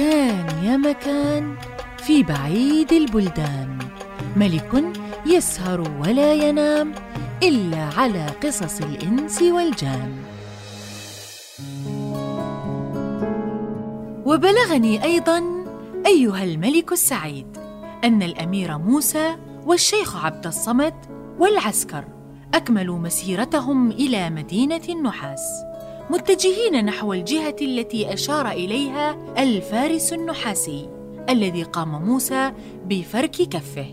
كان يا مكان في بعيد البلدان. ملك يسهر ولا ينام إلا على قصص الإنس والجان. وبلغني أيضا أيها الملك السعيد أن الأمير موسى والشيخ عبد الصمد والعسكر أكملوا مسيرتهم إلى مدينة النحاس. متجهين نحو الجهة التي أشار إليها الفارس النحاسي الذي قام موسى بفرك كفه.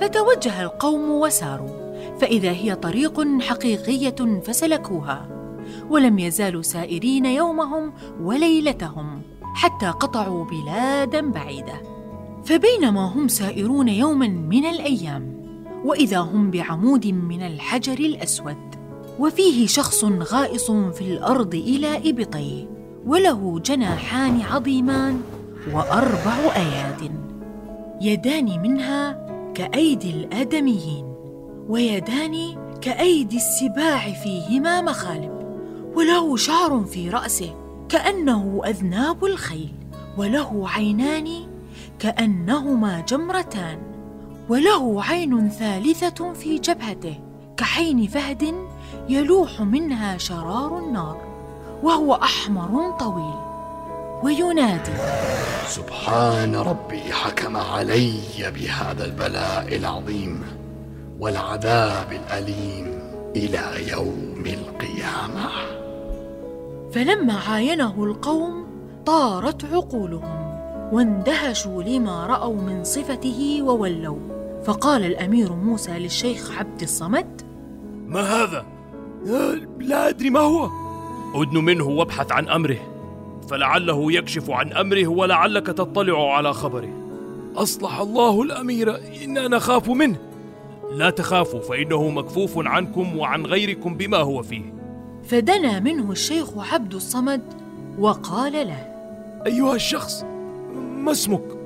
فتوجه القوم وساروا فإذا هي طريق حقيقية فسلكوها. ولم يزالوا سائرين يومهم وليلتهم حتى قطعوا بلادا بعيده فبينما هم سائرون يوما من الأيام وإذا هم بعمود من الحجر الأسود وفيه شخص غائص في الأرض إلى ابطيه وله جناحان عظيمان وأربع أياد يدان منها كأيدي الآدميين ويدان كأيدي السباع فيهما مخالب وله شعر في رأسه كأنه أذناب الخيل وله عينان كأنهما جمرتان وله عين ثالثة في جبهته كحين فهد يلوح منها شرار النار وهو أحمر طويل وينادي. سبحان ربي حكم علي بهذا البلاء العظيم والعذاب الأليم إلى يوم القيامة. فلما عاينه القوم طارت عقولهم واندهشوا لما رأوا من صفته وولوا. فقال الأمير موسى للشيخ عبد الصمد ما هذا؟ لا أدري ما هو. أدن منه وابحث عن أمره فلعله يكشف عن أمره ولعلك تطلع على خبره. أصلح الله الأمير أنا نخاف منه. لا تخافوا فإنه مكفوف عنكم وعن غيركم بما هو فيه. فدنا منه الشيخ عبد الصمد وقال له أيها الشخص ما اسمك؟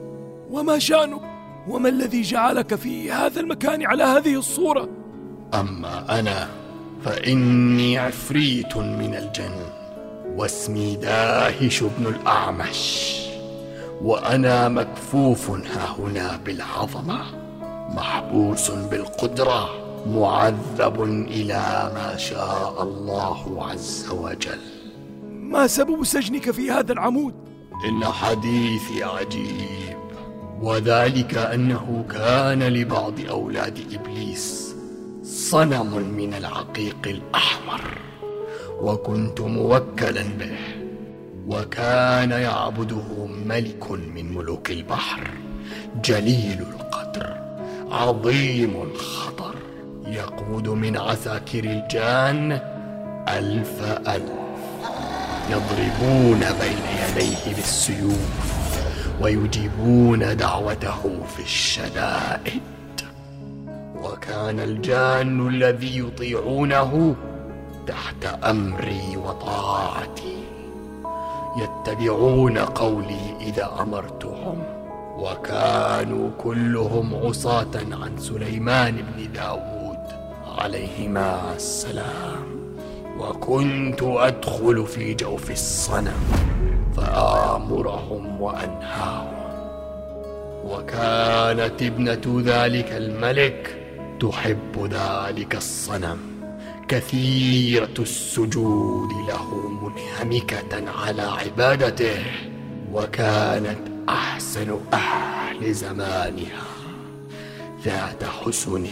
وما شأنك؟ وما الذي جعلك في هذا المكان على هذه الصورة؟ أما أنا فإني عفريت من الجن واسمي داهش بن الأعمش وأنا مكفوف ها هنا بالعظمة محبوس بالقدرة معذب إلى ما شاء الله عز وجل. ما سبب سجنك في هذا العمود؟ إن حديثي عجيب وذلك أنه كان لبعض أولاد إبليس صنم من العقيق الأحمر. وكنت موكلا به. وكان يعبده ملك من ملوك البحر. جليل القدر. عظيم الخطر. يقود من عساكر الجان ألف ألف. يضربون بين يديه بالسيوف. ويجيبون دعوته في الشدائد. وكان الجان الذي يطيعونه تحت أمري وطاعتي. يتبعون قولي إذا أمرتهم وكانوا كلهم عصاة عن سليمان بن داود عليهما السلام. وكنت أدخل في جوف الصنم فآمرهم وأنهاهم. وكانت ابنة ذلك الملك تحب ذلك الصنم. كثيرة السجود له منهمكة على عبادته وكانت أحسن أهل زمانها. ذات حسن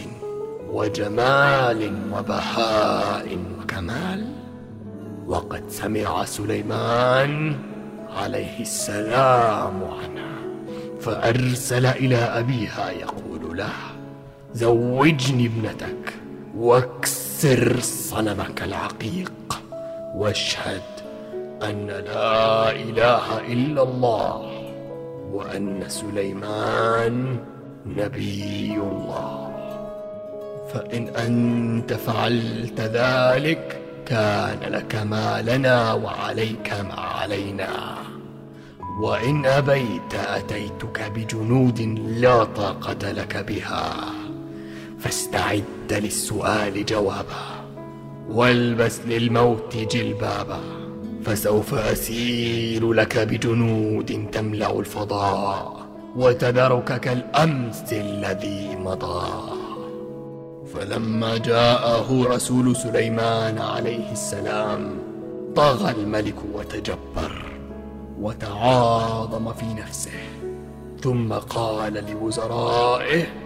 وجمال وبهاء وكمال. وقد سمع سليمان عليه السلام عنها فأرسل إلى أبيها يقول له زوجني ابنتك واكسر صنمك العقيق واشهد أن لا إله إلا الله وأن سليمان نبي الله. فإن أنت فعلت ذلك كان لك ما لنا وعليك ما علينا. وإن أبيت أتيتك بجنود لا طاقة لك بها. فاستعد للسؤال جوابا. والبس للموت جلبابا. فسوف أسير لك بجنود تملأ الفضاء وتذرك كالأمس الذي مضى. فلما جاءه رسول سليمان عليه السلام طغى الملك وتجبر وتعاظم في نفسه. ثم قال لوزرائه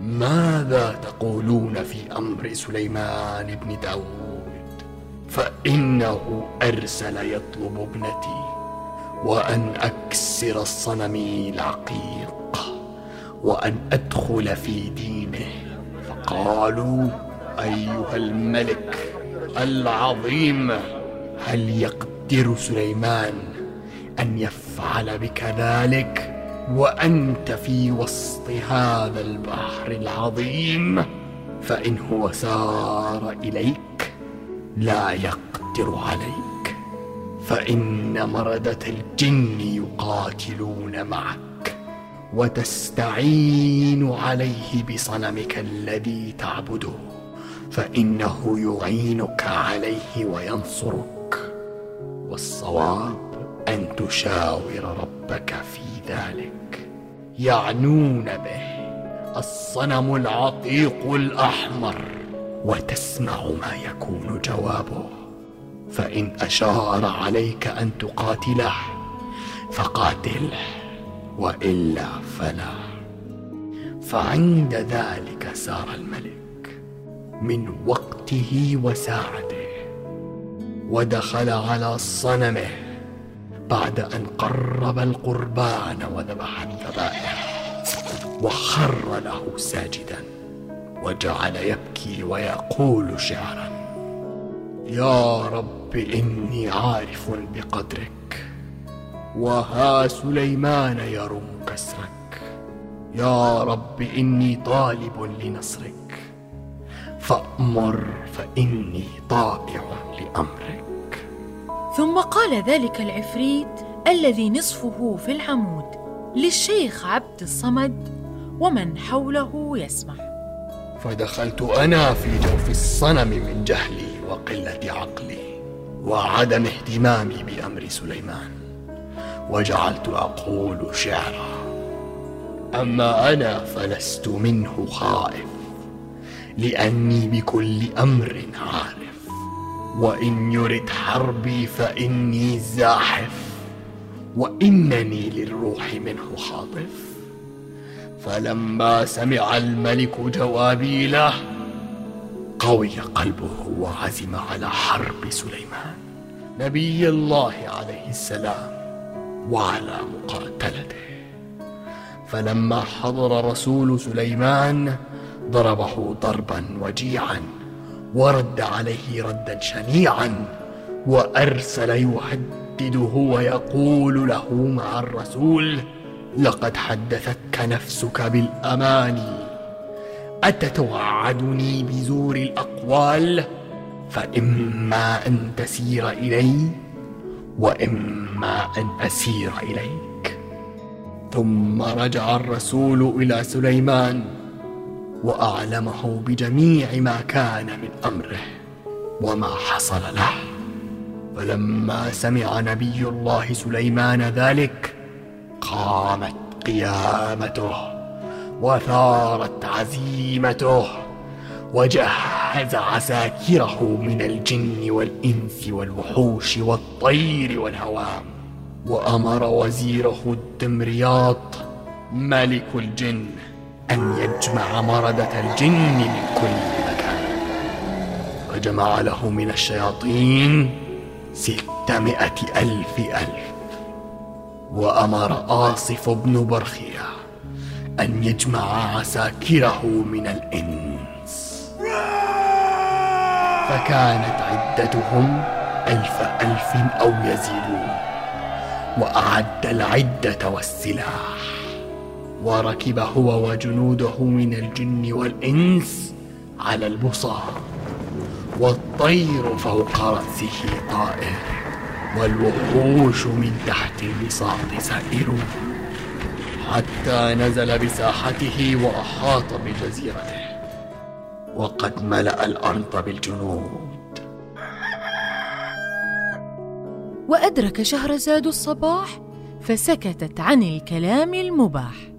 ماذا تقولون في أمر سليمان بن داود؟ فإنه أرسل يطلب ابنتي وأن أكسر الصنم العقيق وأن أدخل في دينه. فقالوا أيها الملك العظيم هل يقدر سليمان أن يفعل بك ذلك؟ وأنت في وسط هذا البحر العظيم فإن هو سار إليك لا يقدر عليك. فإن مردة الجن يقاتلون معك وتستعين عليه بصنمك الذي تعبده فإنه يعينك عليه وينصرك. والصواب أن تشاور ربك في ذلك يعنون به الصنم العتيق الأحمر. وتسمع ما يكون جوابه. فإن أشار عليك أن تقاتله فقاتله وإلا فلا. فعند ذلك سار الملك من وقته وساعته ودخل على صنمه. بعد أن قرب القربان وذبح الذبائح وخر له ساجدا وجعل يبكي ويقول شعرا يا رب إني عارف بقدرك وها سليمان يرم كسرك يا رب إني طالب لنصرك فأمر فإني طائع لأمرك. ثم قال ذلك العفريت الذي نصفه في العمود للشيخ عبد الصمد ومن حوله يسمع فدخلت أنا في جوف الصنم من جهلي وقلة عقلي وعدم اهتمامي بأمر سليمان وجعلت أقول شعرا. أما أنا فلست منه خائف لأني بكل أمر عارف. وإن يرد حربي فإني زاحف وإنني للروح منه خاطف. فلما سمع الملك جوابي له قوي قلبه وعزم على حرب سليمان نبي الله عليه السلام وعلى مقاتلته. فلما حضر رسول سليمان ضربه ضربا وجيعا. ورد عليه ردا شنيعا وأرسل يهدده ويقول له مع الرسول لقد حدثتك نفسك بالاماني أتتوعدني بزور الأقوال؟ فإما أن تسير إلي وإما أن أسير إليك. ثم رجع الرسول إلى سليمان. وأعلمه بجميع ما كان من أمره وما حصل له. فلما سمع نبي الله سليمان ذلك قامت قيامته وثارت عزيمته وجهز عساكره من الجن والإنس والوحوش والطير والهوام وأمر وزيره الدمرياط ملك الجن أن يجمع مردة الجن من كل مكان. فجمع له من الشياطين ستمائة ألف ألف. وأمر آصف بن برخية أن يجمع عساكره من الإنس. فكانت عدتهم ألف ألف أو يزيدون. وأعد العدة والسلاح. وركب هو وجنوده من الجن والإنس على البصار والطير فوق رأسه طائر والوحوش من تحت البساط سائرون حتى نزل بساحته وأحاط بجزيرته وقد ملأ الأرض بالجنود. وأدرك شهرزاد الصباح فسكتت عن الكلام المباح.